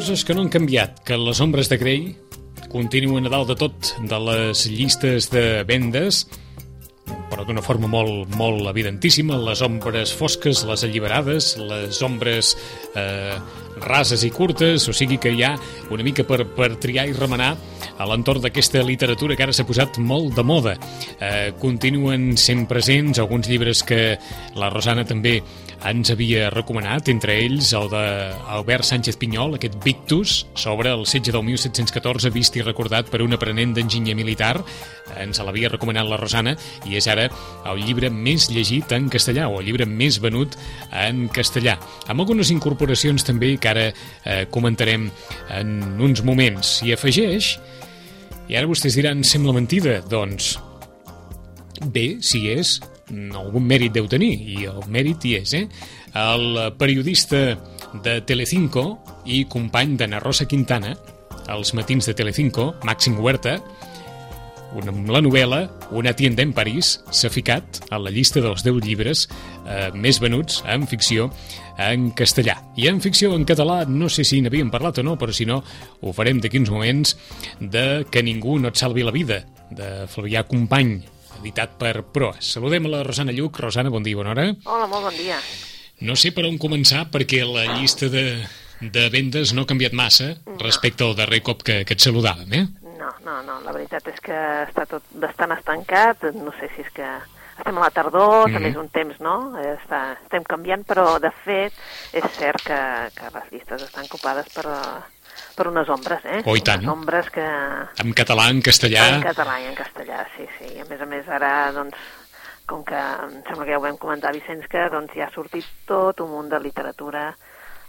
coses que no han canviat, que les ombres de Grey continuen a dalt de tot de les llistes de vendes, però d'una forma molt, molt evidentíssima, les ombres fosques, les alliberades, les ombres eh, rases i curtes, o sigui que hi ha una mica per, per triar i remenar a l'entorn d'aquesta literatura que ara s'ha posat molt de moda. Eh, continuen sent presents alguns llibres que la Rosana també ens havia recomanat, entre ells el d'Albert Sánchez Pinyol, aquest Victus, sobre el setge del 1714, vist i recordat per un aprenent d'enginyer militar. Ens l'havia recomanat la Rosana i és ara el llibre més llegit en castellà, o el llibre més venut en castellà. Amb algunes incorporacions també que ara eh, comentarem en uns moments. I afegeix, i ara vostès diran, sembla mentida, doncs bé, si és, algun mèrit deu tenir, i el mèrit hi és, eh? El periodista de Telecinco i company d'Anna Rosa Quintana, els matins de Telecinco, Màxim Huerta, una, la novel·la Una tienda en París s'ha ficat a la llista dels 10 llibres eh, més venuts en ficció en castellà. I en ficció en català, no sé si n'havíem parlat o no, però si no, ho farem d'aquí uns moments, de Que ningú no et salvi la vida, de Flavià Company, editat per Proas. Saludem a la Rosana Lluc. Rosana, bon dia, bona hora. Hola, molt bon dia. No sé per on començar, perquè la llista de, de vendes no ha canviat massa respecte al darrer cop que, que et saludàvem, eh? No, no, la veritat és que està tot bastant estancat, no sé si és que estem a la tardor, mm -hmm. també és un temps, no? Està, estem canviant, però de fet és cert que, que les llistes estan copades per, per unes ombres, eh? Oh, i tant. Unes ombres que... En català, en castellà... En català i en castellà, sí, sí. I a més a més ara, doncs, com que em sembla que ja ho vam comentar, Vicenç, que doncs, ja ha sortit tot un munt de literatura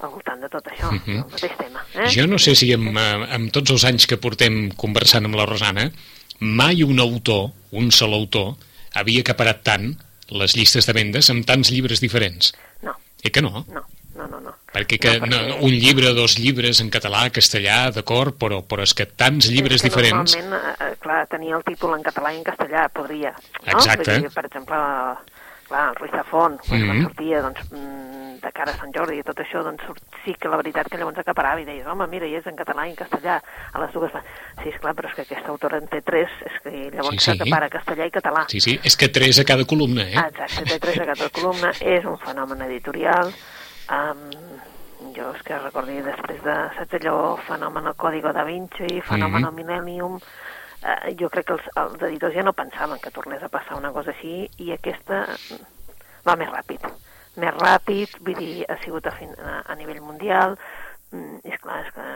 al voltant de tot això, uh -huh. el mateix tema. Eh? Jo no sé si amb, eh, amb tots els anys que portem conversant amb la Rosana, mai un autor, un sol autor, havia acaparat tant les llistes de vendes amb tants llibres diferents. No. I que no? No, no, no. no. Perquè, que, no, perquè... No, un llibre, dos llibres en català, castellà, d'acord, però, però és que tants llibres és que diferents... Normalment, eh, clar, tenia el títol en català i en castellà, podria. No? Exacte. Dir, per exemple, clar, el Ruiz Zafón, quan mm -hmm. sortia, doncs, de cara a Sant Jordi i tot això, doncs sí que la veritat que llavors acaparava i deies, home, mira, i és en català i en castellà, a les dues... Sí, és clar, però és que aquesta autora en té tres, és que llavors Sí, sí. s'acapara castellà i català. Sí, sí, és que tres a cada columna, eh? Exacte, té tres a cada columna, és un fenomen editorial, um, jo és que recordi després de, saps allò, fenomen el Código da Vinci, fenomen Mhm. el Millennium, eh, jo crec que els, els editors ja no pensaven que tornés a passar una cosa així i aquesta mm, va més ràpid. Més ràpid, vull dir, ha sigut a, fin, a, a nivell mundial, mm, és clar, és que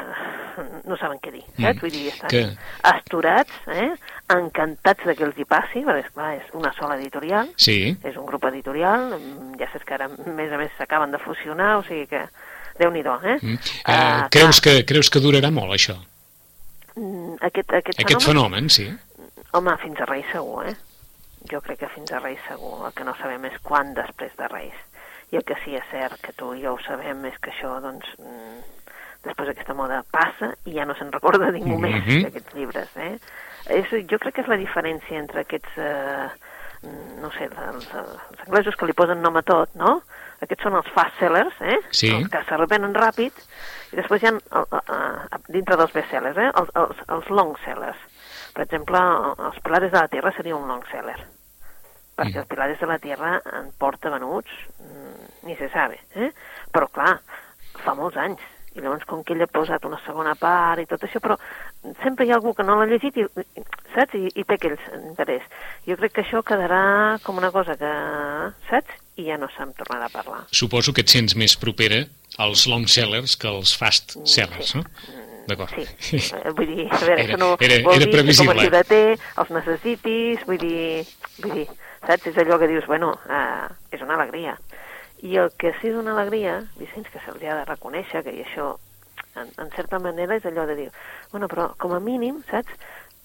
no saben què dir, saps? Mm, Vull dir, estan que- astorats, eh? encantats de que els hi passi, perquè, esclar, és una sola editorial, Sí. és un grup editorial, mm, ja saps que ara, a més a més, s'acaben de fusionar, o sigui que, déu nhi eh? Mm. Ah, Uh, creus, que, creus que durarà molt, això? Mm, Aquest, aquest, Aquest fenomen, fenomen, sí. home, fins a Reis segur, eh? Jo crec que fins a Reis segur. El que no sabem és quan després de Reis. I el que sí és cert, que tu i jo ho sabem, és que això, doncs, mm, després aquesta moda passa i ja no se'n recorda ningú més Mhm. d'aquests llibres, eh? És, jo crec que és la diferència entre aquests, eh, mm, no sé, els, els anglesos que li posen nom a tot, no? Aquests són els fast sellers, eh? Sí. Els que se revenen ràpid, i després hi ha, el, el, dintre dels bestsellers, eh? Els, els, els long sellers. Per exemple, els Pilares de la Tierra seria un long seller, perquè Mm. els Pilares de la Tierra en porta venuts, mm, ni se sabe, eh? Però clar, fa molts anys, i llavors com que ell ha posat una segona part i tot això, però sempre hi ha algú que no l'ha llegit i, i- saps? I, i té aquell interès. Jo crec que això quedarà com una cosa que, saps? I ja no se'n tornarà a parlar. Suposo que et sents més propera als long sellers que als fast sellers, Sí. no? D'acord. Sí, vull dir, a veure, Era- això no era- vol era dir que com a ciudader els necessitis, vull dir, vull dir, saps? És allò que dius, bueno, eh, és una alegria. I el que sí és una alegria, Vicenç, que ha de reconèixer, que i això, en, en certa manera, és allò de dir, bueno, però com a mínim, saps?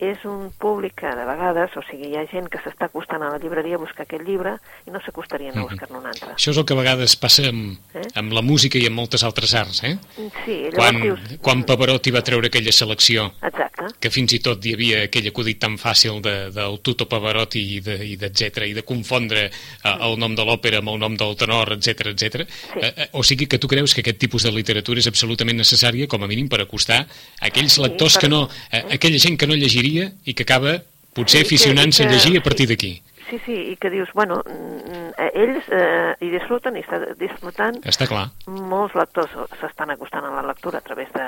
És un públic que de vegades, o sigui, hi ha gent que s'està acostant a la llibreria a buscar aquest llibre i no s'acostarien a buscar-ne un altre. Això és el que a vegades passa amb, eh? amb la música i amb moltes altres arts, eh? Sí, llavors Quan, dius... quan Pavarotti va treure aquella selecció, Exacte. que fins i tot hi havia aquell acudit tan fàcil de, del Tuto Pavarotti i de, i i de confondre eh, el nom de l'òpera amb el nom del tenor, etc etc. Sí. Eh, eh, o sigui que tu creus que aquest tipus de literatura és absolutament necessària, com a mínim, per acostar aquells Sí, lectors per- que no... Eh, aquella gent que no llegiria i que acaba potser Sí, aficionant-se a llegir a partir d'aquí. Sí, sí, i que dius, bueno, mm, eh, ells eh, hi disfruten, i està disfrutant, Està clar. molts lectors s'estan acostant a la lectura a través de,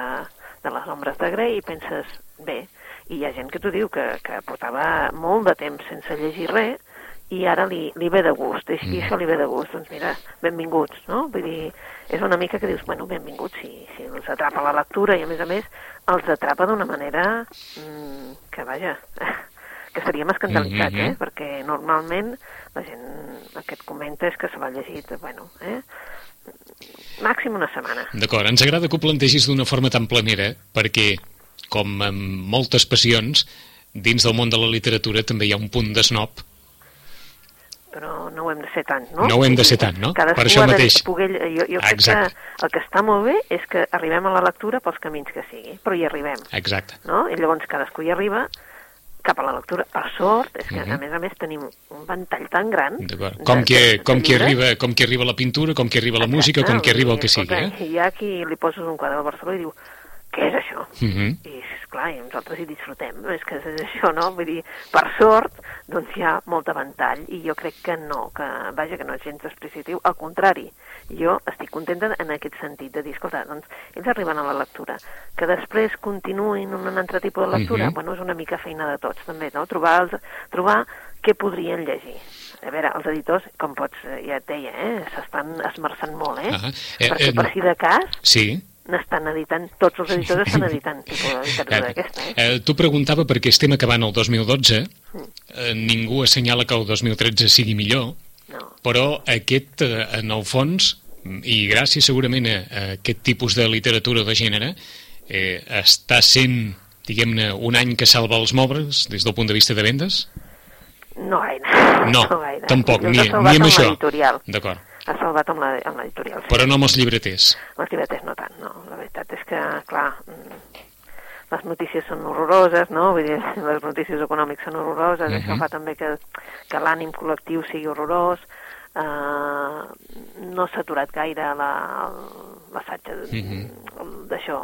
de les ombres de Grey i penses, bé, i hi ha gent que t'ho diu que, que portava molt de temps sense llegir res i ara li, li ve de gust, i, i això li ve de gust, doncs mira, benvinguts, no? Vull dir, és una mica que dius, bueno, benvinguts, si, si els atrapa la lectura i a més a més els atrapa d'una manera mm, que, vaja, que estaríem escandalitzats, Mhm. eh? Perquè normalment la gent el que et comenta és que se l'ha llegit, bueno, eh? Màxim una setmana. D'acord, ens agrada que ho plantegis d'una forma tan planera, perquè, com amb moltes passions, dins del món de la literatura també hi ha un punt de snob. Però no ho hem de ser tant, no? No ho hem de ser tant, no? Cadascú Per això ha de mateix. Poder, jo, jo crec Exacte. que el que està molt bé és que arribem a la lectura pels camins que sigui, però hi arribem, Exacte. no? I llavors cadascú hi arriba cap a la lectura. Per sort, és que Mhm. a més a més tenim un ventall tan gran... Com, que, de com, que arriba, com que arriba la pintura, com que arriba la música, com que arriba el que sigui, eh? Hi ha qui li poses un quadre al Barcelona i diu què és això? Mhm. I esclar, i nosaltres hi disfrutem, és que és això, no? Vull dir, per sort, doncs hi ha molt ventall, i jo crec que no, que, vaja, que no és gens despreciatiu, al contrari, jo estic contenta en aquest sentit, de dir, escolta, doncs, ells arriben a la lectura, que després continuïn un altre tipus de lectura, Mhm. bueno, és una mica feina de tots, també, no? Trobar, els, trobar què podrien llegir. A veure, els editors, com pots, eh, ja et deia, eh, s'estan esmerçant molt, eh? Ahà. Eh, Perquè eh, per si de cas, Sí. N'estan editant, tots els editors estan editant tipus de literatura d'aquesta, eh? Eh, tu preguntava perquè estem acabant el 2012, Mm. eh, ningú assenyala que el 2013 sigui millor, No. però aquest, eh, en el fons, i gràcies segurament a, a aquest tipus de literatura de gènere, eh, està sent, diguem-ne, un any que salva els mobles des del punt de vista de vendes? No gaire. No, gaire. tampoc, ni, ni amb això. D'acord. Ha salvat amb amb l'editorial, sí. Però no amb els llibreters. Les llibretes no tant, no. La veritat és que, clar, mm, les notícies són horroroses, no? Vull dir, les notícies econòmiques són horroroses, Mhm. això fa també que, que l'ànim col·lectiu sigui horrorós, uh, no s'ha aturat gaire la- l'assaig Mhm. d'això,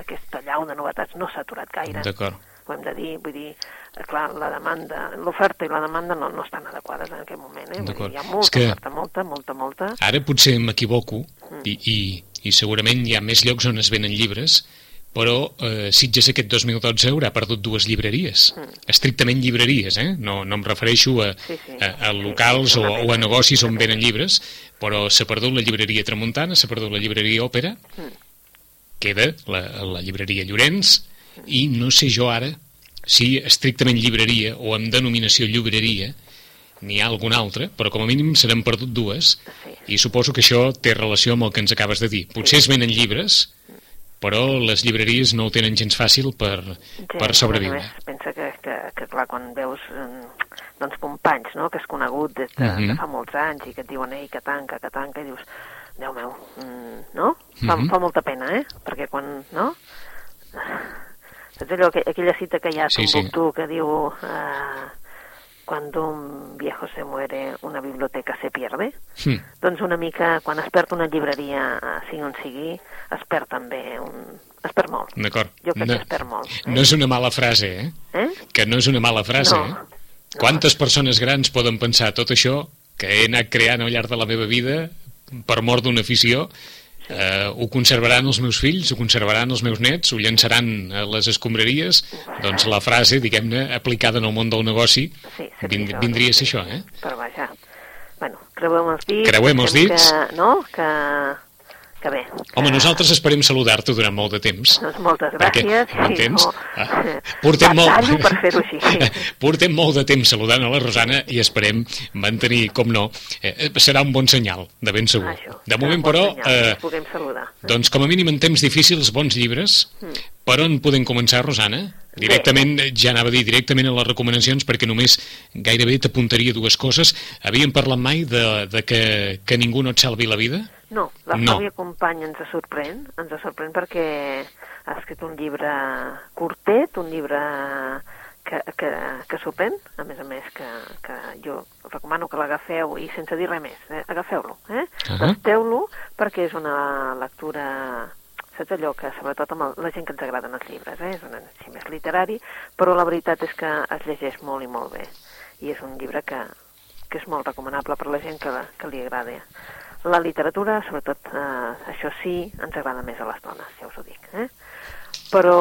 aquesta llau de novetats no s'ha aturat gaire. D'acord. Ho hem de dir, vull dir, eh, clar, la demanda, l'oferta i la demanda no, no estan adequades en aquest moment, eh? Vull dir, hi ha És molta que- oferta, molta, molta, molta. Ara potser m'equivoco Mm. i, i, i segurament hi ha més llocs on es venen llibres, però eh, Sitges aquest 2012 haurà perdut dues llibreries. Estrictament llibreries, eh? No, no em refereixo a, Mm. Sí, sí. a, a Sí, locals sí, o, o a sí. negocis on venen llibres, però s'ha perdut la llibreria Tramuntana, s'ha perdut la llibreria Òpera, Mm. queda la, la llibreria Llorenç, i no sé jo ara si estrictament llibreria o amb denominació llibreria n'hi ha alguna altra, però com a mínim se n'han perdut dues, Sí. i suposo que això té relació amb el que ens acabes de dir. Potser es venen llibres, però les llibreries no ho tenen gens fàcil per, per sobreviure. Més, pensa que, que, que clar, quan veus eh, doncs, companys, no?, que has conegut des de, Mhm. de fa molts anys i que et diuen, ei, que tanca, que tanca, i dius, Déu meu, mm, no? Fa, Mhm. fa molta pena, eh? Perquè quan, no? Saps allò, aqu aquella cita que hi ha a Sí, sí. Tombuctú que diu... Eh, cuando un viejo se muere, una biblioteca se pierde? Hm, Doncs una mica, quan es perd una llibreria, eh, sigui on sigui, es perd també un... es perd molt. D'acord. Jo crec No, que es perd molt. Eh? no és una mala frase, eh? eh? Que no és una mala frase, No. eh? Quantes persones grans poden pensar tot això que he anat creant al llarg de la meva vida per mort d'una afició eh, ho conservaran els meus fills, ho conservaran els meus nets, ho llançaran a les escombraries, doncs la frase, diguem-ne, aplicada en el món del negoci, Sí, vind, vindria a ser això, eh? Però vaja, bueno, creuem els dits. Creuem els dits. Que, no? Que, que bé. Home, nosaltres esperem saludar-te durant molt de temps. Doncs moltes Perquè, gràcies. m'entens? no, Ah, portem molt... Per fer-ho així. portem molt de temps saludant a la Rosana i esperem mantenir, com no, eh, serà un bon senyal, de ben segur. Això, de moment, bon però, senyal, eh, puguem saludar. doncs com a mínim en temps difícils, bons llibres, Mm. Per on podem començar, Rosana? Directament, Bé. ja anava a dir, directament a les recomanacions, perquè només gairebé t'apuntaria dues coses. Havíem parlat mai de, de que, que ningú no et salvi la vida? No, la no. Fàbia Company ens sorprèn, ens sorprèn perquè ha escrit un llibre curtet, un llibre que, que, que sorprèn, a més a més que, que jo recomano que l'agafeu i sense dir res més, eh? agafeu-lo, eh? Uh -huh. lo perquè és una lectura saps allò que sobretot amb el, la gent que ens agraden els llibres, eh? és un així més literari, però la veritat és que es llegeix molt i molt bé i és un llibre que, que és molt recomanable per la gent que, que li agrada. La literatura, sobretot, eh, això sí, ens agrada més a les dones, ja us ho dic. Eh? Però...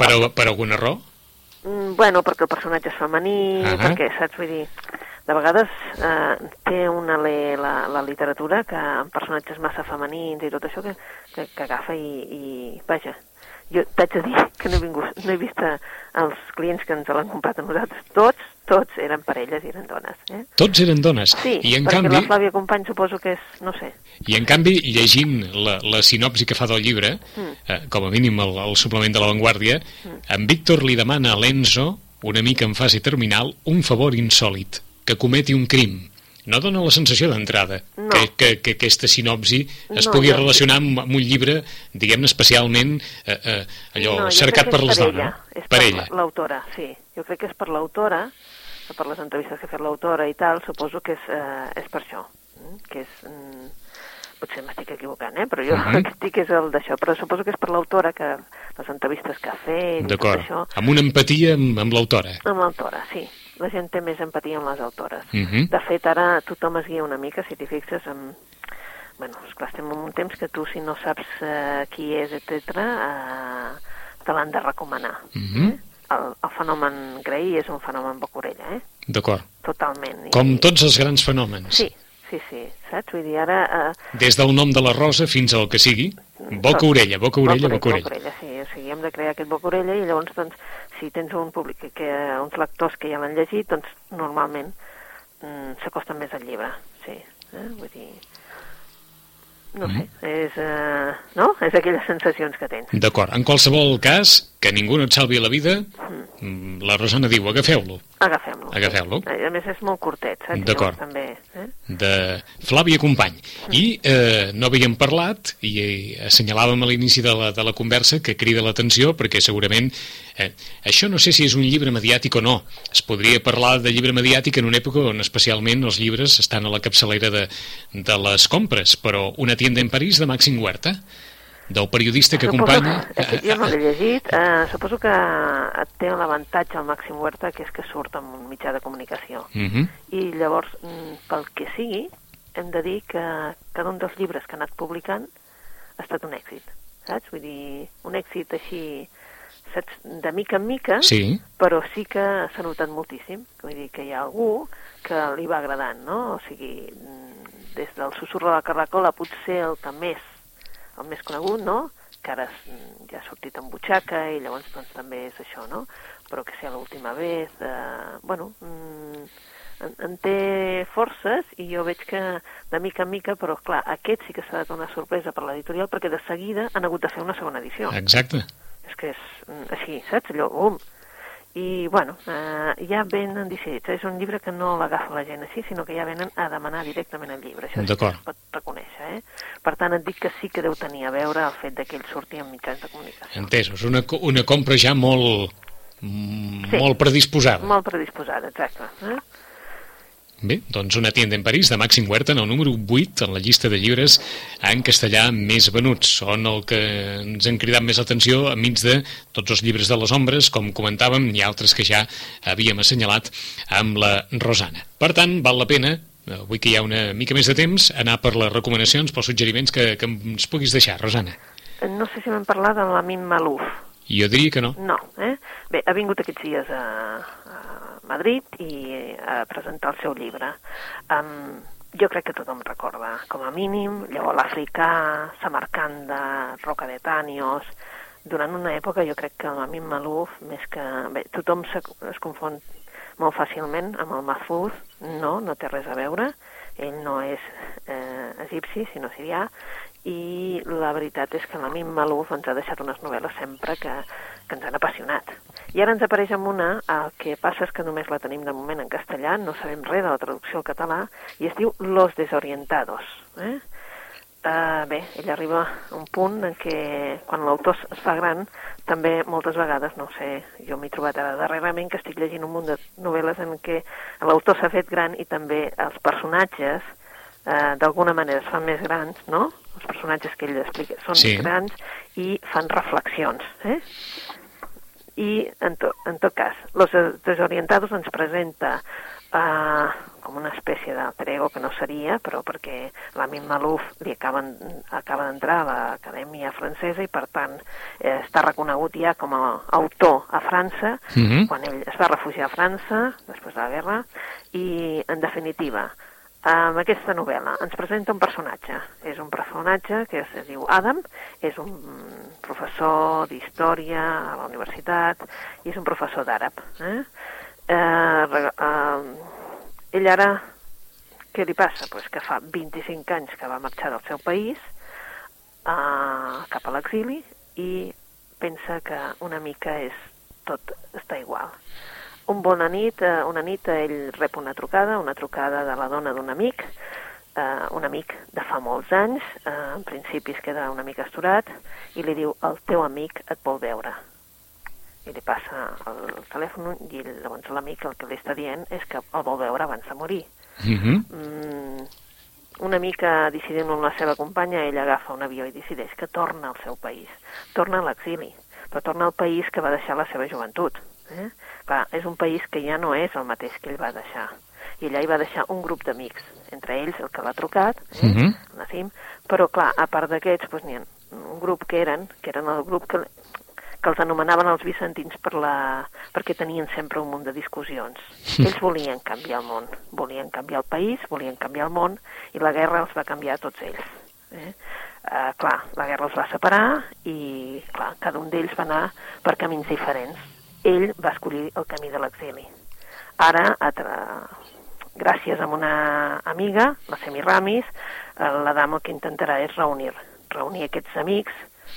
Per, per alguna raó? Mm, bueno, perquè el personatge és femení, uh -huh. perquè, saps, vull dir, de vegades eh, té una le, la, la literatura que amb personatges massa femenins i tot això que, que, que agafa i, i vaja, jo t'haig de dir que no he, vingut, no he vist els clients que ens l'han comprat a nosaltres, tots, tots eren parelles i eren dones. Eh? Tots eren dones? Sí, I en perquè canvi... la Flàvia Company suposo que és, no sé... I en canvi, llegint la, la sinopsi que fa del llibre, mm. eh, com a mínim el, el suplement de l'avantguàrdia, mm. en Víctor li demana a l'Enzo, una mica en fase terminal, un favor insòlid, que cometi un crim no dona la sensació d'entrada no. que, que, que aquesta sinopsi es no, pugui relacionar amb, amb un llibre, diguem-ne, especialment eh, eh, allò no, cercat per les per dones. És per, ella. l'autora, sí. Jo crec que és per l'autora, per les entrevistes que ha fet l'autora i tal, suposo que és, eh, és per això, mm, que és... Mm, potser m'estic equivocant, eh? però jo uh -huh. el que estic és el d'això, però suposo que és per l'autora que les entrevistes que ha fet això... amb una empatia amb, amb l'autora. Amb l'autora, sí la gent té més empatia amb les autores. Uh mhm. -huh. De fet, ara tothom es guia una mica, si t'hi fixes, amb... Bueno, esclar, estem en un temps que tu, si no saps uh, qui és, etc, uh, te l'han de recomanar. Uh -huh. eh? el, el fenomen Grey és un fenomen bocorella, eh? D'acord. Totalment. Com I... tots els grans fenòmens. Sí, sí, sí, saps? Vull dir, ara... Uh... Des del nom de la rosa fins al que sigui, boca-orella, boca-orella, boca-orella. Boca-orella, sí, o sigui, hem de crear aquest boca-orella i llavors, doncs, si tens un públic, que, uns lectors que ja l'han llegit, doncs normalment mm, s'acosten més al llibre, sí. Eh? Vull dir, no mm. sé, és, uh, no? és aquelles sensacions que tens. D'acord, en qualsevol cas, que ningú no et salvi la vida, mm. la Rosana diu, agafeu-lo. Agafem-lo. Agafeu-lo. Sí. A més, és molt curtet, saps? D'acord. També, eh? De Flàvia Company. Mm. I eh, no havíem parlat, i eh, assenyalàvem a l'inici de, la, de la conversa, que crida l'atenció, perquè segurament eh, això no sé si és un llibre mediàtic o no. Es podria parlar de llibre mediàtic en una època on especialment els llibres estan a la capçalera de, de les compres, però una tienda en París de Màxim Huerta del periodista que suposo, acompanya... Jo no l'he llegit, eh, suposo que té l'avantatge al Màxim Huerta que és que surt amb un mitjà de comunicació. Uh mhm. -huh. I llavors, mm, pel que sigui, hem de dir que cada un dels llibres que ha anat publicant ha estat un èxit, saps? Vull dir, un èxit així saps, de mica en mica, sí. però sí que s'ha notat moltíssim. Vull dir que hi ha algú que li va agradant, no? O sigui, mm, des del susurro de la Carracola potser el que més el més conegut, no?, que ara ja ha sortit en butxaca i llavors doncs, també és això, no? Però que sigui l'última vez, eh, bueno, mm, en, en té forces i jo veig que de mica en mica, però clar, aquest sí que s'ha de una sorpresa per l'editorial perquè de seguida han hagut de fer una segona edició. Exacte. És que és mm, així, saps? Allò, um, i bueno, eh, ja venen decidits, és un llibre que no l'agafa la gent així, sinó que ja venen a demanar directament el llibre, això sí que es pot reconèixer, eh? Per tant, et dic que sí que deu tenir a veure el fet que ell surti en mitjans de comunicació. Entesos, una, una compra ja molt, sí, molt predisposada. molt predisposada, exacte. Eh? Bé, doncs una tienda en París de Màxim Huerta en el número 8 en la llista de llibres en castellà més venuts. Són el que ens han cridat més atenció enmig de tots els llibres de les ombres, com comentàvem, i altres que ja havíem assenyalat amb la Rosana. Per tant, val la pena avui que hi ha una mica més de temps, anar per les recomanacions, pels suggeriments que, que ens puguis deixar, Rosana. No sé si m'hem parlat de l'Amin Malouf. Jo diria que no. No, eh? Bé, ha vingut aquests dies a Madrid i a presentar el seu llibre. Um, jo crec que tothom recorda, com a mínim, llavors l'Africà, Samarcanda, Roca de Tànios... Durant una època jo crec que l'Amin Malouf, més que... Bé, tothom se, es confon molt fàcilment amb el Mahfouz, no, no té res a veure, ell no és eh, eh, egipci, sinó sirià, i la veritat és que l'Amin Malouf ens ha deixat unes novel·les sempre que, que ens han apassionat. I ara ens apareix amb una, el que passa és que només la tenim de moment en castellà, no sabem res de la traducció al català, i es diu Los desorientados. Eh? Uh, bé, ell arriba a un punt en què quan l'autor es fa gran, també moltes vegades, no sé, jo m'he trobat ara darrerament que estic llegint un munt de novel·les en què l'autor s'ha fet gran i també els personatges uh, d'alguna manera es fan més grans, no? Els personatges que ell explica són Sí. grans i fan reflexions, eh? I, en, to, en tot cas, Los Desorientados ens presenta uh, com una espècie d'alter ego que no seria, però perquè l'Amin Malouf li acaben, acaba d'entrar a l'Acadèmia Francesa i, per tant, eh, està reconegut ja com a autor a França, Mhm. quan ell es va refugiar a França, després de la guerra, i, en definitiva, amb aquesta novel·la ens presenta un personatge. És un personatge que es diu Adam, és un professor d'història a la universitat i és un professor d'àrab. Eh? Eh, eh, ell ara, què li passa? Pues que fa 25 anys que va marxar del seu país eh, cap a l'exili i pensa que una mica és tot està igual. Un bona nit, eh, una nit ell rep una trucada, una trucada de la dona d'un amic, eh, un amic de fa molts anys, eh, en principi es queda una mica esturat, i li diu, el teu amic et vol veure. I li passa el telèfon i llavors l'amic el que li està dient és que el vol veure abans de morir. Mhm. Mm, una mica decidint amb la seva companya, ell agafa un avió i decideix que torna al seu país. Torna a l'exili, però torna al país que va deixar la seva joventut. Eh? Clar, és un país que ja no és el mateix que ell va deixar. I allà hi va deixar un grup d'amics, entre ells el que l'ha trucat, eh? Mhm. el Nassim, però clar, a part d'aquests, doncs, n'hi ha un grup que eren, que eren el grup que, que els anomenaven els vicentins per la, perquè tenien sempre un munt de discussions. Ells volien canviar el món, volien canviar el país, volien canviar el món, i la guerra els va canviar a tots ells. Eh? Uh, clar, la guerra els va separar i, clar, cada un d'ells va anar per camins diferents. Ell va escollir el camí de l'exili. Ara, a tra... gràcies a una amiga, la Semi Ramis, eh, la dama el que intentarà és reunir, reunir aquests amics,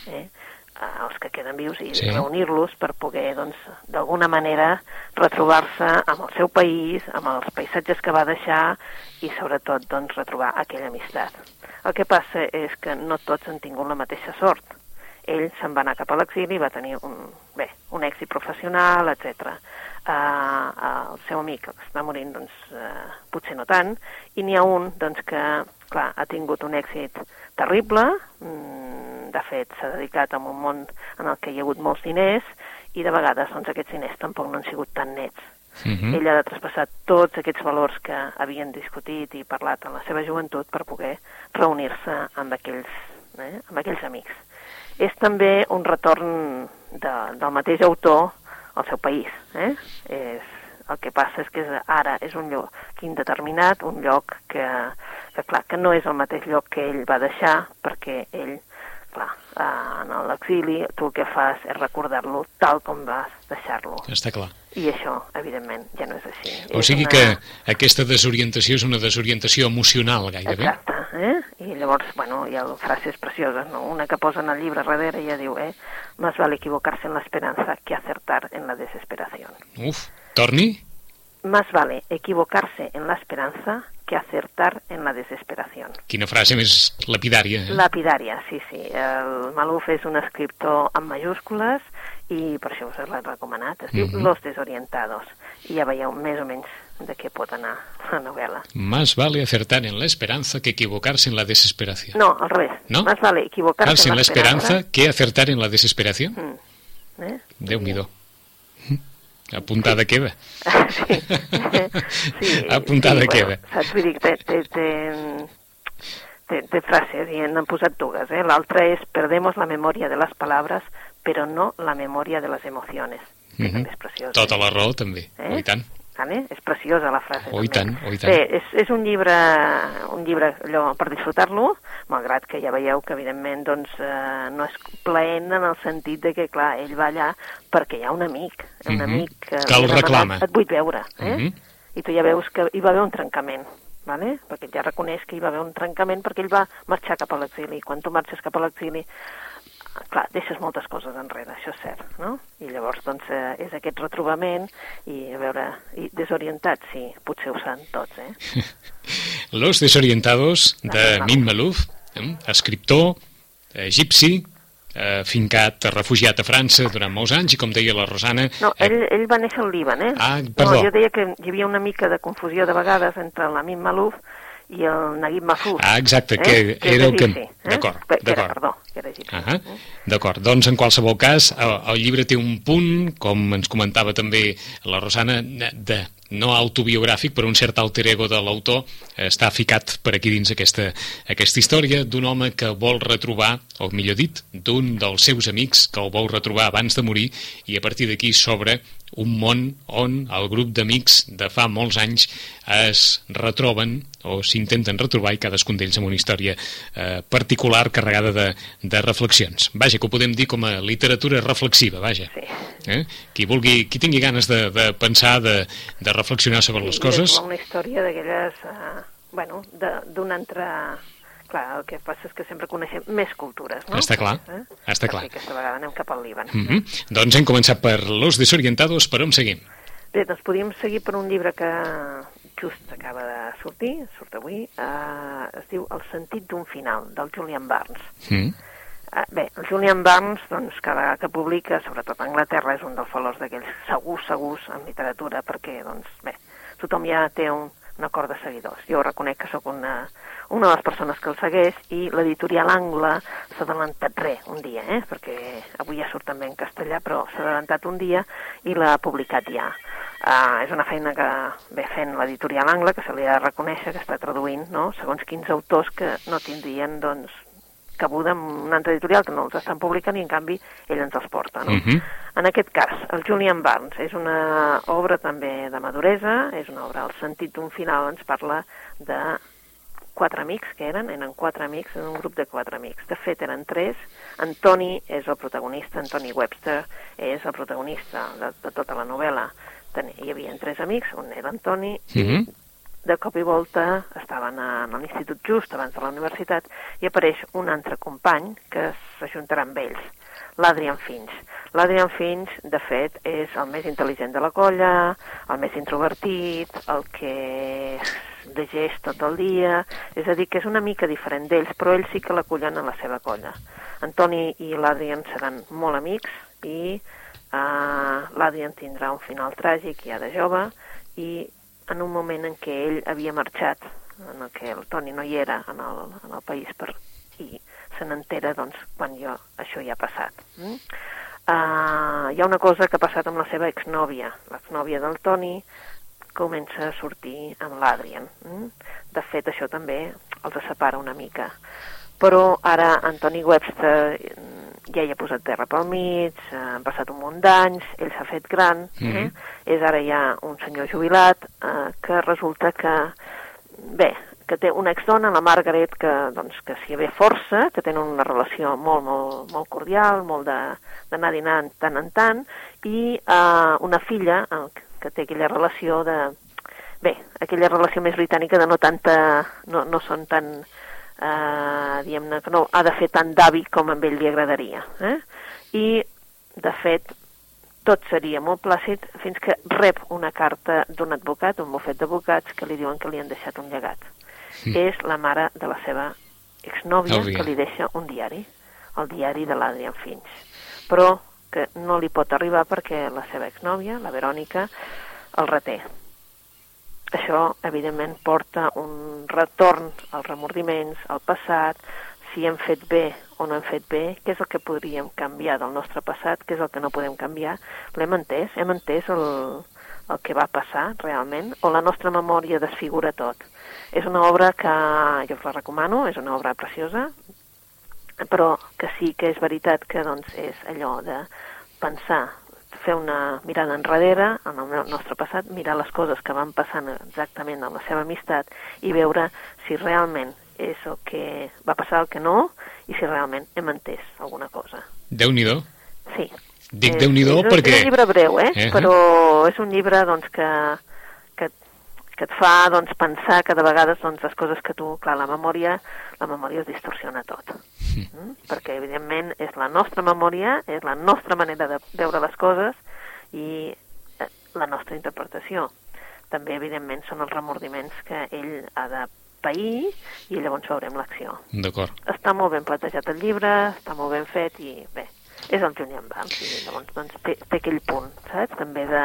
eh, eh, els que queden vius, i Sí. reunir-los per poder, doncs, d'alguna manera retrobar-se amb el seu país, amb els paisatges que va deixar i, sobretot, doncs, retrobar aquella amistat. El que passa és que no tots han tingut la mateixa sort. Ell se'n va anar cap a l'exili i va tenir un, bé, un èxit professional, etc. Uh, el seu amic, que està morint, doncs, uh, potser no tant, i n'hi ha un doncs, que, clar, ha tingut un èxit terrible, mm, de fet, s'ha dedicat a un món en el que hi ha hagut molts diners, i de vegades doncs, aquests diners tampoc no han sigut tan nets. Mhm. Ell ha de traspassar tots aquests valors que havien discutit i parlat en la seva joventut per poder reunir-se amb aquells, eh, amb aquells amics. És també un retorn de, del mateix autor al seu país. Eh? És, el que passa és que ara és un lloc indeterminat, un lloc que, que, clar, que no és el mateix lloc que ell va deixar, perquè ell, clar, eh, en l'exili tu el que fas és recordar-lo tal com vas deixar-lo. Està clar. I això, evidentment, ja no és així. O És sigui una- que aquesta desorientació és una desorientació emocional, gairebé. Exacte, eh? I llavors, bueno, hi ha frases precioses, no? Una que posa en el llibre darrere i ja diu, eh? Más vale equivocarse en la esperanza que acertar en la desesperación. Uf, torni? Más vale equivocarse en la esperanza que acertar en la desesperación. Quina frase més lapidària. Eh? Lapidària, sí, sí. El Maluf és un escriptor amb majúscules i per això us l'he recomanat. Es diu Mhm. Los desorientados. I ja veieu més o menys de què pot anar la novel·la. Más vale acertar en la esperanza que equivocarse en la desesperación. No, al revés. No? Más vale equivocarse en la esperanza que acertar en la desesperación. Mm. Eh? Déu-n'hi-do. Apuntada queda. Sí. sí. Apuntada sí, queda. Saps? Vull dir, té, té, té, té, té frases i n'han posat dues. Eh? L'altra és perdemos la memoria de las palabras, pero no la memoria de las emociones. Que Mhm. també és preciós. Tota la raó, també. Eh? I tant. Vale? És preciosa la frase. Oh, i tant, oh, i tant. Bé, és, és un llibre, un llibre allò per disfrutar-lo, malgrat que ja veieu que, evidentment, doncs, eh, no és plaent en el sentit de que, clar, ell va allà perquè hi ha un amic, un Mhm. amic que, Que el reclama. Et vull veure, eh? Mhm. I tu ja veus que hi va haver un trencament. vale? perquè ell ja reconeix que hi va haver un trencament perquè ell va marxar cap a l'exili. Quan tu marxes cap a l'exili, clar, deixes moltes coses enrere, això és cert, no? I llavors, doncs, eh, és aquest retrobament i, a veure, i desorientat, sí, potser ho saben tots, eh? Los desorientados, de Min Malouf, eh? escriptor, egipci, eh, fincat, refugiat a França durant molts anys, i com deia la Rosana... No, ell, eh... ell va néixer al Líban, eh? Ah, perdó. No, jo deia que hi havia una mica de confusió de vegades entre l'Amin Malouf i el Naguib Mahfouz. Ah, exacte, que, eh? que era el que... Eh? D'acord, d'acord. Perdó, que era egipci. Eh? D'acord, doncs en qualsevol cas, el, el llibre té un punt, com ens comentava també la Rosana, de no autobiogràfic, però un cert alter ego de l'autor està ficat per aquí dins aquesta, aquesta història d'un home que vol retrobar, o millor dit, d'un dels seus amics que el vol retrobar abans de morir i a partir d'aquí s'obre un món on el grup d'amics de fa molts anys es retroben o s'intenten retrobar i cadascun d'ells amb una història eh, particular carregada de, de reflexions. Vaja, que ho podem dir com a literatura reflexiva, vaja. Sí. Eh? Qui, vulgui, qui tingui ganes de, de pensar, de, de reflexionar sobre sí, les coses... Una història d'aquelles, uh, bueno, d'un altre... Clar, el que passa és que sempre coneixem més cultures, no? Està clar, eh? està clar. Perquè aquesta vegada anem cap al Líban. Mm -hmm. Doncs hem començat per Los Desorientados, per on seguim? Bé, doncs podríem seguir per un llibre que just acaba de sortir, surt avui, eh, es diu El sentit d'un final, del Julian Barnes. Mm. Uh, bé, el Julian Barnes, doncs, cada vegada que publica, sobretot a Anglaterra, és un dels valors d'aquells segurs, segurs en literatura, perquè, doncs, bé, tothom ja té un, un acord de seguidors. Jo reconec que sóc una, una de les persones que el segueix i l'editorial Angle s'ha adelantat res un dia, eh? perquè avui ja surt també en castellà, però s'ha adelantat un dia i l'ha publicat ja. Uh, és una feina que ve fent l'editorial Angle, que se li ha de reconèixer, que està traduint no? segons quins autors que no tindrien doncs, cabuda en una altra editorial que no els estan publicant i en canvi ell ens els porta. No? Uh -huh. En aquest cas, el Julian Barnes és una obra també de maduresa, és una obra, al sentit d'un final ens parla de quatre amics que eren, eren quatre amics, en un grup de quatre amics. De fet, eren tres. Antoni és el protagonista, Antoni Webster és el protagonista de, de tota la novel·la. Ten, hi havia tres amics, un era Antoni, uh -huh. de cop i volta estaven a, a l'institut just abans de la universitat i apareix un altre company que s'ajuntarà amb ells, l'Adrian Finch. L'Adrian Finch, de fet, és el més intel·ligent de la colla, el més introvertit, el que llegeix tot el dia, és a dir, que és una mica diferent d'ells, però ells sí que l'acullen a la seva colla. Antoni i l'Adrian seran molt amics i uh, l'Adrian tindrà un final tràgic ja de jove i en un moment en què ell havia marxat, en el que el Toni no hi era en el, en el país per, i se n'entera doncs, quan jo, això ja ha passat. Mm? Uh, hi ha una cosa que ha passat amb la seva exnòvia. L'exnòvia del Toni comença a sortir amb l'Adrian. Mm? De fet, això també els separa una mica. Però ara Antoni Webster ja hi ha posat terra pel mig, han passat un munt d'anys, ell s'ha fet gran, mm -hmm. eh? és ara ja un senyor jubilat, eh, que resulta que, bé, que té una exdona, la Margaret, que, doncs, que s'hi ve força, que tenen una relació molt, molt, molt cordial, molt d'anar a dinar tant en tant, i eh, una filla eh, que té aquella relació de... Bé, aquella relació més britànica de no tanta... no, no són tan eh, diguem-ne que no ha de fer tant d'avi com a ell li agradaria. Eh? I, de fet, tot seria molt plàcid fins que rep una carta d'un advocat, un bufet d'advocats, que li diuen que li han deixat un llegat. Mm. És la mare de la seva exnòvia Òbvia. que li deixa un diari, el diari de l'Adrian Finch. Però que no li pot arribar perquè la seva exnòvia, la Verònica, el reté. Això, evidentment, porta un retorn als remordiments, al passat, si hem fet bé o no hem fet bé, què és el que podríem canviar del nostre passat, què és el que no podem canviar. L'hem entès? Hem entès el, el que va passar realment? O la nostra memòria desfigura tot? És una obra que jo us la recomano, és una obra preciosa, però que sí que és veritat que doncs, és allò de pensar fer una mirada enrere en el nostre passat, mirar les coses que van passant exactament en la seva amistat i veure si realment és el que va passar el que no i si realment hem entès alguna cosa. Déu-n'hi-do. Sí. Dic Déu-n'hi-do és, perquè... És un llibre breu, eh? Uh -huh. Però és un llibre doncs, que, que, que et fa doncs, pensar que de vegades doncs, les coses que tu... Clar, la memòria, la memòria es distorsiona tot. Mm? Perquè, evidentment, és la nostra memòria, és la nostra manera de veure les coses i eh, la nostra interpretació. També, evidentment, són els remordiments que ell ha de pair i llavors veurem l'acció. D'acord. Està molt ben plantejat el llibre, està molt ben fet i bé, és el Julian Barnes i llavors doncs, té, té aquell punt, saps? També de,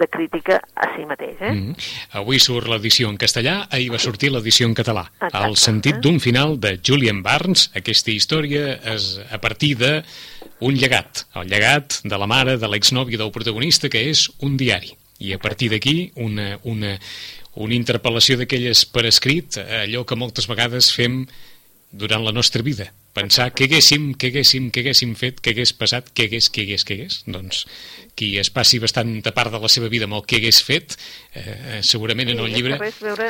de crítica a si mateix, eh? Mm. Avui surt l'edició en castellà, ahir va sortir l'edició en català. Exacte, El sentit eh? d'un final de Julian Barnes, aquesta història és a partir de un llegat, el llegat de la mare de l'exnòvia del protagonista, que és un diari. I a partir d'aquí, una, una, una interpel·lació d'aquelles per escrit, allò que moltes vegades fem durant la nostra vida. Pensar què haguéssim, què haguéssim, què haguéssim fet, què hagués passat, què hagués, què hagués, què hagués. Doncs qui es passi bastanta part de la seva vida amb el que hagués fet, eh, segurament en el llibre... Sí, és veure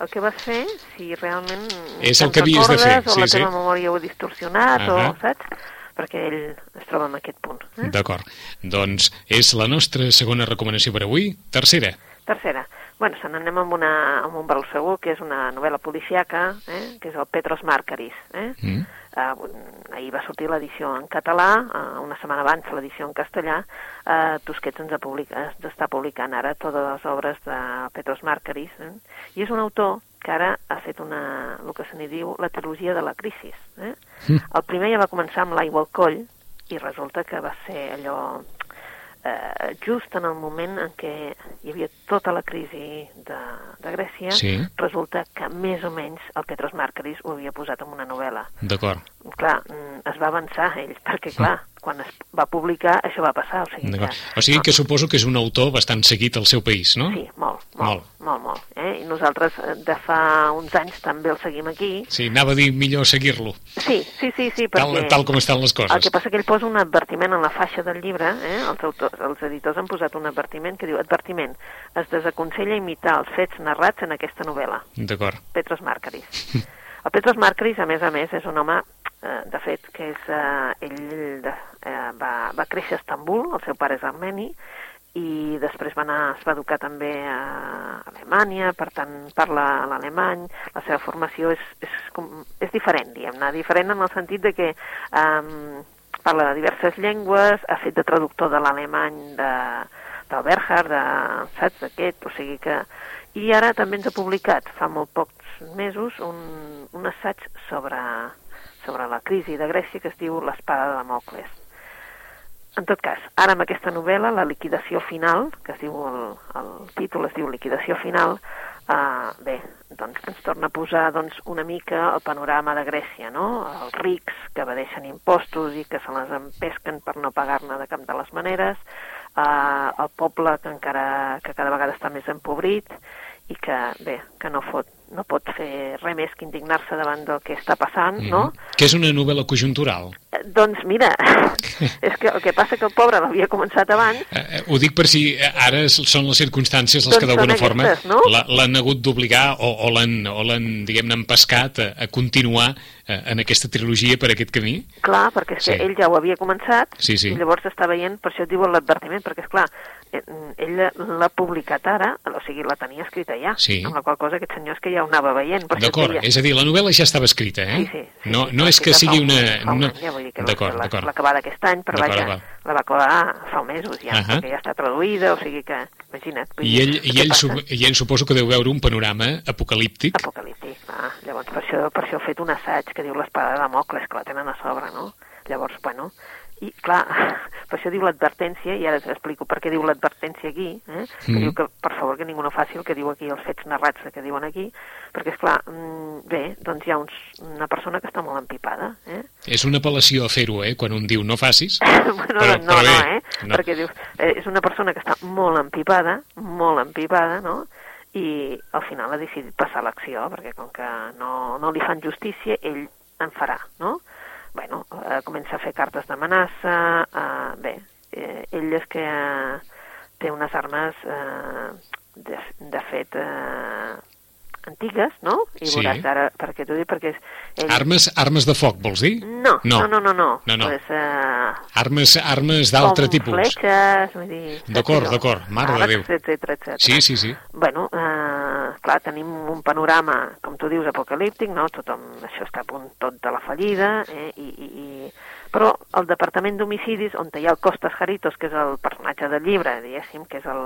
el que vas fer, si realment És el que havies de fer, o sí, la teva sí. memòria ho ha distorsionat, Ahà. o saps? Perquè ell es troba en aquest punt. Eh? D'acord. Doncs és la nostra segona recomanació per avui. Tercera. Tercera. Bueno, se n'anem amb, una, amb un brau segur, que és una novel·la policiaca, eh? que és el Petros Marcaris. Eh? Mm. Uh, ahir va sortir l'edició en català, uh, una setmana abans l'edició en castellà. Uh, Tusquets ens, ha publica, ens està publicant ara totes les obres de Petros Marcaris. Eh? I és un autor que ara ha fet una, el que se n'hi diu la trilogia de la crisi. Eh? Mm. El primer ja va començar amb l'aigua al coll i resulta que va ser allò eh, just en el moment en què hi havia tota la crisi de, de Grècia, Sí. resulta que més o menys el Petros Marcaris ho havia posat en una novel·la. D'acord. Clar, mm, es va avançar ell, perquè clar, quan es va publicar això va passar, o sigui que... O sigui que suposo que és un autor bastant seguit al seu país, no? Sí, molt, Molt. molt, molt, molt. Eh? I nosaltres eh, de fa uns anys també el seguim aquí. Sí, anava a dir millor seguir-lo, Sí, sí, sí, sí, tal, perquè... tal com estan les El coses. que passa que ell posa un advertiment en la faixa del llibre, eh? els, autors, els editors han posat un advertiment que diu advertiment, es desaconsella imitar els fets narrats en aquesta novel·la. D'acord. Petros Marcaris. El Petros Marcaris, a més a més, és un home, eh, de fet, que és, eh, ell de, eh, va, va créixer a Estambul, el seu pare és armeni, i després va anar, es va educar també a Alemanya, per tant parla l'alemany, la seva formació és, és, com, és diferent, diguem-ne, diferent en el sentit de que um, parla de diverses llengües, ha fet de traductor de l'alemany de, del Berhard, de, saps, d'aquest, o sigui que... I ara també ens ha publicat, fa molt pocs mesos, un, un assaig sobre, sobre la crisi de Grècia que es diu L'espada de Damocles. En tot cas, ara amb aquesta novel·la, La liquidació final, que es diu el, el títol es diu Liquidació final, eh, bé, doncs ens torna a posar doncs, una mica el panorama de Grècia, no? Els rics que evadeixen impostos i que se les empesquen per no pagar-ne de cap de les maneres, eh, el poble que encara que cada vegada està més empobrit i que, bé, que no, fot, no pot fer res més que indignar-se davant del que està passant, no? Mhm. Que és una novel·la conjuntural. Eh, Doncs mira, és que el que passa que el pobre l'havia començat abans Eh, eh, ho dic per si eh, ara són les circumstàncies les Doncs que d'alguna forma no? l'han hagut d'obligar o, o l'han, diguem-ne, empescat a, a continuar eh, en aquesta trilogia per aquest camí. Clar, perquè és que Sí. ell ja ho havia començat Sí, sí. i llavors està veient, per això et diu l'advertiment, perquè és clar, ell l'ha publicat ara, o sigui, la tenia escrita ja, Sí. amb la qual cosa aquest senyor és que ja ho anava veient. D'acord, deia- és a dir, la novel·la ja estava escrita, eh? Sí, sí, sí, no, sí, no és que sigui una... una... ja vull dir que no D'acord, la- d'acord. L'ha acabat aquest any, però vaja, d'acord. la va acabar fa mesos ja, Ahà. perquè ja està traduïda, o sigui que, imagina't. I ell, i, ell, su- I ell suposo que deu veure un panorama apocalíptic. Apocalíptic, clar. Llavors, per això, per això he fet un assaig que diu l'espada de Damocles, que la tenen a sobre, no? Llavors, bueno, i clar, per això diu l'advertència, i ara t'explico per què diu l'advertència aquí, eh? que Mhm. diu que, per favor, que ningú no faci el que diu aquí, els fets narrats que diuen aquí, perquè, és clar, bé, doncs hi ha uns, una persona que està molt empipada, eh? És una apel·lació a fer-ho, eh? Quan un diu no facis. bueno, Però- no, però no, bé, eh? no. Perquè dius, eh, és una persona que està molt empipada, molt empipada, no? I al final ha decidit passar l'acció, perquè com que no, no li fan justícia, ell en farà, no? Bueno, eh, comença a fer cartes d'amenaça, eh, bé, eh, ell és que eh, té unes armes, eh, de, de fet, eh, antigues, no? I Sí. veuràs ara, perquè t'ho dic, perquè. Ell... Armes, armes de foc, vols dir? No, no, no, no, no. No, no. Pues, eh, Armes, armes d'altre com tipus. fletxes, vull dir... D'acord, d'acord, mare de Déu. etcètera, etcètera. Sí, sí, sí. Bueno, eh, clar, tenim un panorama, com tu dius, apocalíptic, no? Tothom, això està a punt tot de la fallida, eh? I, i, i... però el Departament d'Homicidis, on hi ha el Costas Jaritos, que és el personatge del llibre, diguéssim, que és el,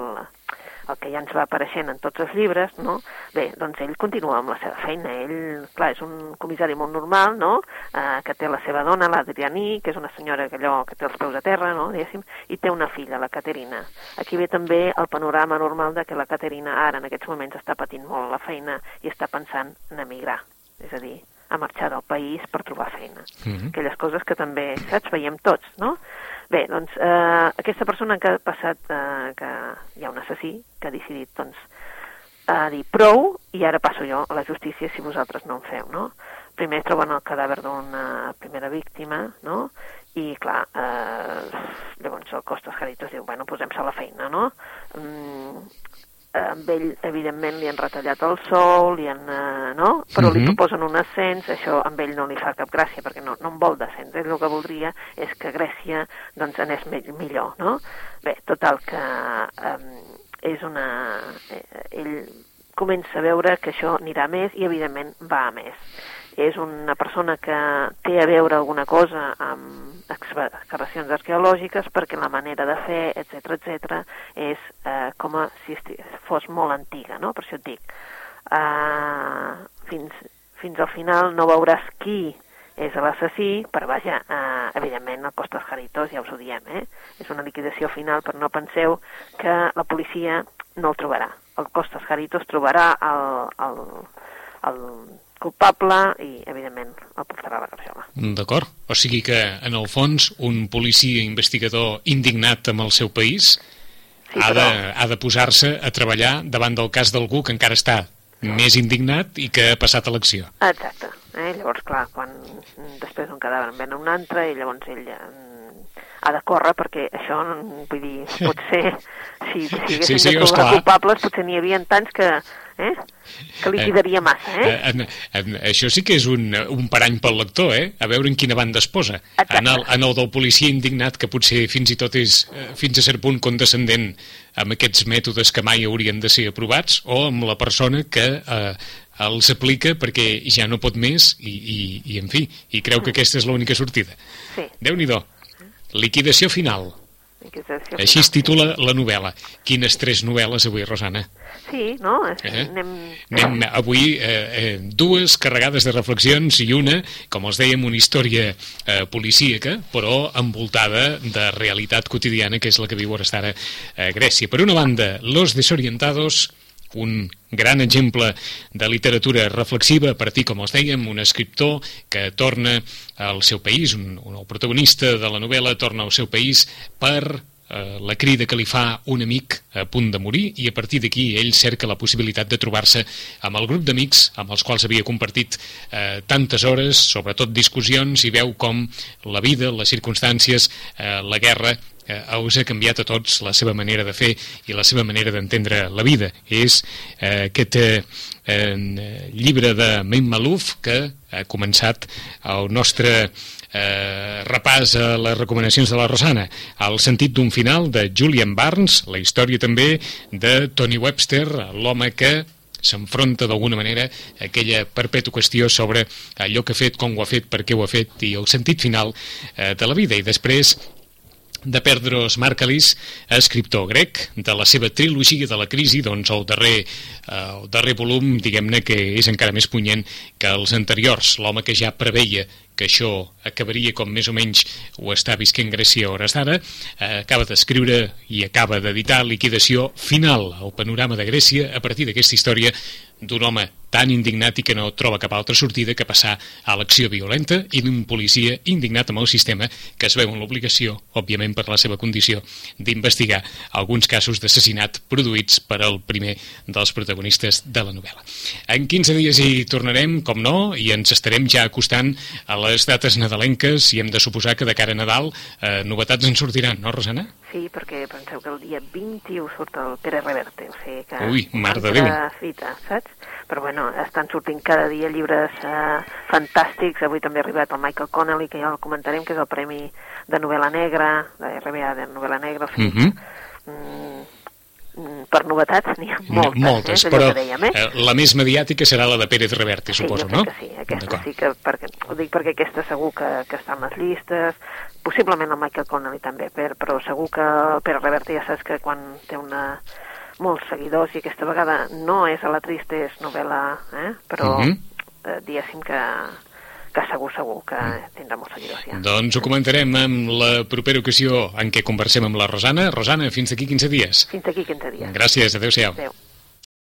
el que ja ens va apareixent en tots els llibres, no? Bé, doncs ell continua amb la seva feina. Ell, clar, és un comissari molt normal, no?, eh, que té la seva dona, l'Adrianí, que és una senyora que allò que té els peus a terra, no?, diguéssim, i té una filla, la Caterina. Aquí ve també el panorama normal de que la Caterina ara, en aquests moments, està patint molt la feina i està pensant en emigrar, és a dir, a marxar del país per trobar feina. Mm -hmm. Aquelles coses que també, saps, veiem tots, no? Bé, doncs, eh, aquesta persona que ha passat, eh, que hi ha un assassí, que ha decidit, doncs, a dir prou i ara passo jo a la justícia si vosaltres no en feu, no? Primer troben el cadàver d'una primera víctima, no? I, clar, eh, llavors el Costas Jaritos diu, bueno, posem-se a la feina, no? Mm, amb ell, evidentment, li han retallat el sou, li han, eh, no? però uh -huh. li proposen un ascens, això amb ell no li fa cap gràcia, perquè no, no en vol descens, ell el que voldria és que Grècia doncs, anés millor, no? Bé, total, que eh, és una... Eh, ell comença a veure que això anirà més i, evidentment, va a més és una persona que té a veure alguna cosa amb excavacions arqueològiques perquè la manera de fer, etc etc és eh, com a si fos molt antiga, no? Per això et dic. Eh, fins, fins al final no veuràs qui és l'assassí, però vaja, eh, evidentment el Costas Jaritos ja us ho diem, eh? És una liquidació final, però no penseu que la policia no el trobarà. El Costas Jaritos trobarà el, el, el culpable i, evidentment, el portarà a la garjola. D'acord. O sigui que, en el fons, un policia investigador indignat amb el seu país sí, ha, però... de, ha de posar-se a treballar davant del cas d'algú que encara està més indignat i que ha passat a l'acció. Exacte. Eh? Llavors, clar, quan després d'un cadàver en ven un altre i llavors ell ha de córrer perquè això, vull dir, pot ser, si, si haguessin sí, sí, de trobar culpables, potser n'hi havia tants que, eh? Que li quedaria massa, eh? En, en, això sí que és un, un parany pel lector, eh? A veure en quina banda es posa. En el, en el del policia indignat, que potser fins i tot és eh, fins a cert punt condescendent amb aquests mètodes que mai haurien de ser aprovats, o amb la persona que eh, els aplica perquè ja no pot més i, i, i en fi, i creu que aquesta és l'única sortida. Sí. Déu-n'hi-do. Liquidació final. Liquidació Així es titula la novel·la. Quines tres novel·les avui, Rosana? Sí, no? Eh? Anem... Anem avui eh, eh, dues carregades de reflexions i una, com els dèiem, una història eh, policíaca, però envoltada de realitat quotidiana, que és la que viu ara a Grècia. Per una banda, Los Desorientados, un gran exemple de literatura reflexiva a partir, com els dèiem, un escriptor que torna al seu país, un, un el protagonista de la novel·la torna al seu país per eh, la crida que li fa un amic a punt de morir i a partir d'aquí ell cerca la possibilitat de trobar-se amb el grup d'amics amb els quals havia compartit eh, tantes hores, sobretot discussions i veu com la vida, les circumstàncies, eh, la guerra eh, us ha canviat a tots la seva manera de fer i la seva manera d'entendre la vida. És eh, aquest eh, eh, llibre de Mim Malouf que ha començat el nostre eh, repàs a les recomanacions de la Rosana. El sentit d'un final de Julian Barnes, la història també de Tony Webster, l'home que s'enfronta d'alguna manera a aquella perpètua qüestió sobre allò que ha fet, com ho ha fet, per què ho ha fet i el sentit final eh, de la vida. I després de Perdros Marcalis, escriptor grec, de la seva trilogia de la crisi, doncs el darrer, eh, el darrer volum, diguem-ne, que és encara més punyent que els anteriors, l'home que ja preveia que això acabaria com més o menys ho està visquent Grècia a hores d'ara, eh, acaba d'escriure i acaba d'editar Liquidació Final, el panorama de Grècia a partir d'aquesta història d'un home tan indignat i que no troba cap altra sortida que passar a l'acció violenta i d'un policia indignat amb el sistema que es veu en l'obligació, òbviament per la seva condició, d'investigar alguns casos d'assassinat produïts per al primer dels protagonistes de la novel·la. En 15 dies hi tornarem, com no, i ens estarem ja acostant a les dates nadalenques i hem de suposar que de cara a Nadal eh, novetats en sortiran, no, Rosana? Sí, perquè penseu que el dia 21 surt el Pere Reverte, o sigui que... Ui, mar de Déu! Fita, saps? Però bueno, estan sortint cada dia llibres eh, fantàstics, avui també ha arribat el Michael Connelly, que ja el comentarem, que és el Premi de novel·la negra, de RBA de novel·la negra, o sigui, uh -huh. mm, per novetats n'hi ha moltes, moltes eh, però dèiem, eh? eh, la més mediàtica serà la de Pérez Reverte, suposo, sí, no? que sí, aquesta sí que, perquè, ho dic perquè aquesta segur que, que està en les llistes, possiblement el Michael Connelly també, per, però segur que Pere Reverte ja saps que quan té una molts seguidors i aquesta vegada no és a la trista, és novel·la, eh? però Mhm. eh, diguéssim que, que segur, segur que tindrà molts seguidors ja. Doncs ho comentarem en la propera ocasió en què conversem amb la Rosana. Rosana, fins aquí 15 dies. Fins aquí 15 dies. Gràcies, adeu-siau. Adéu.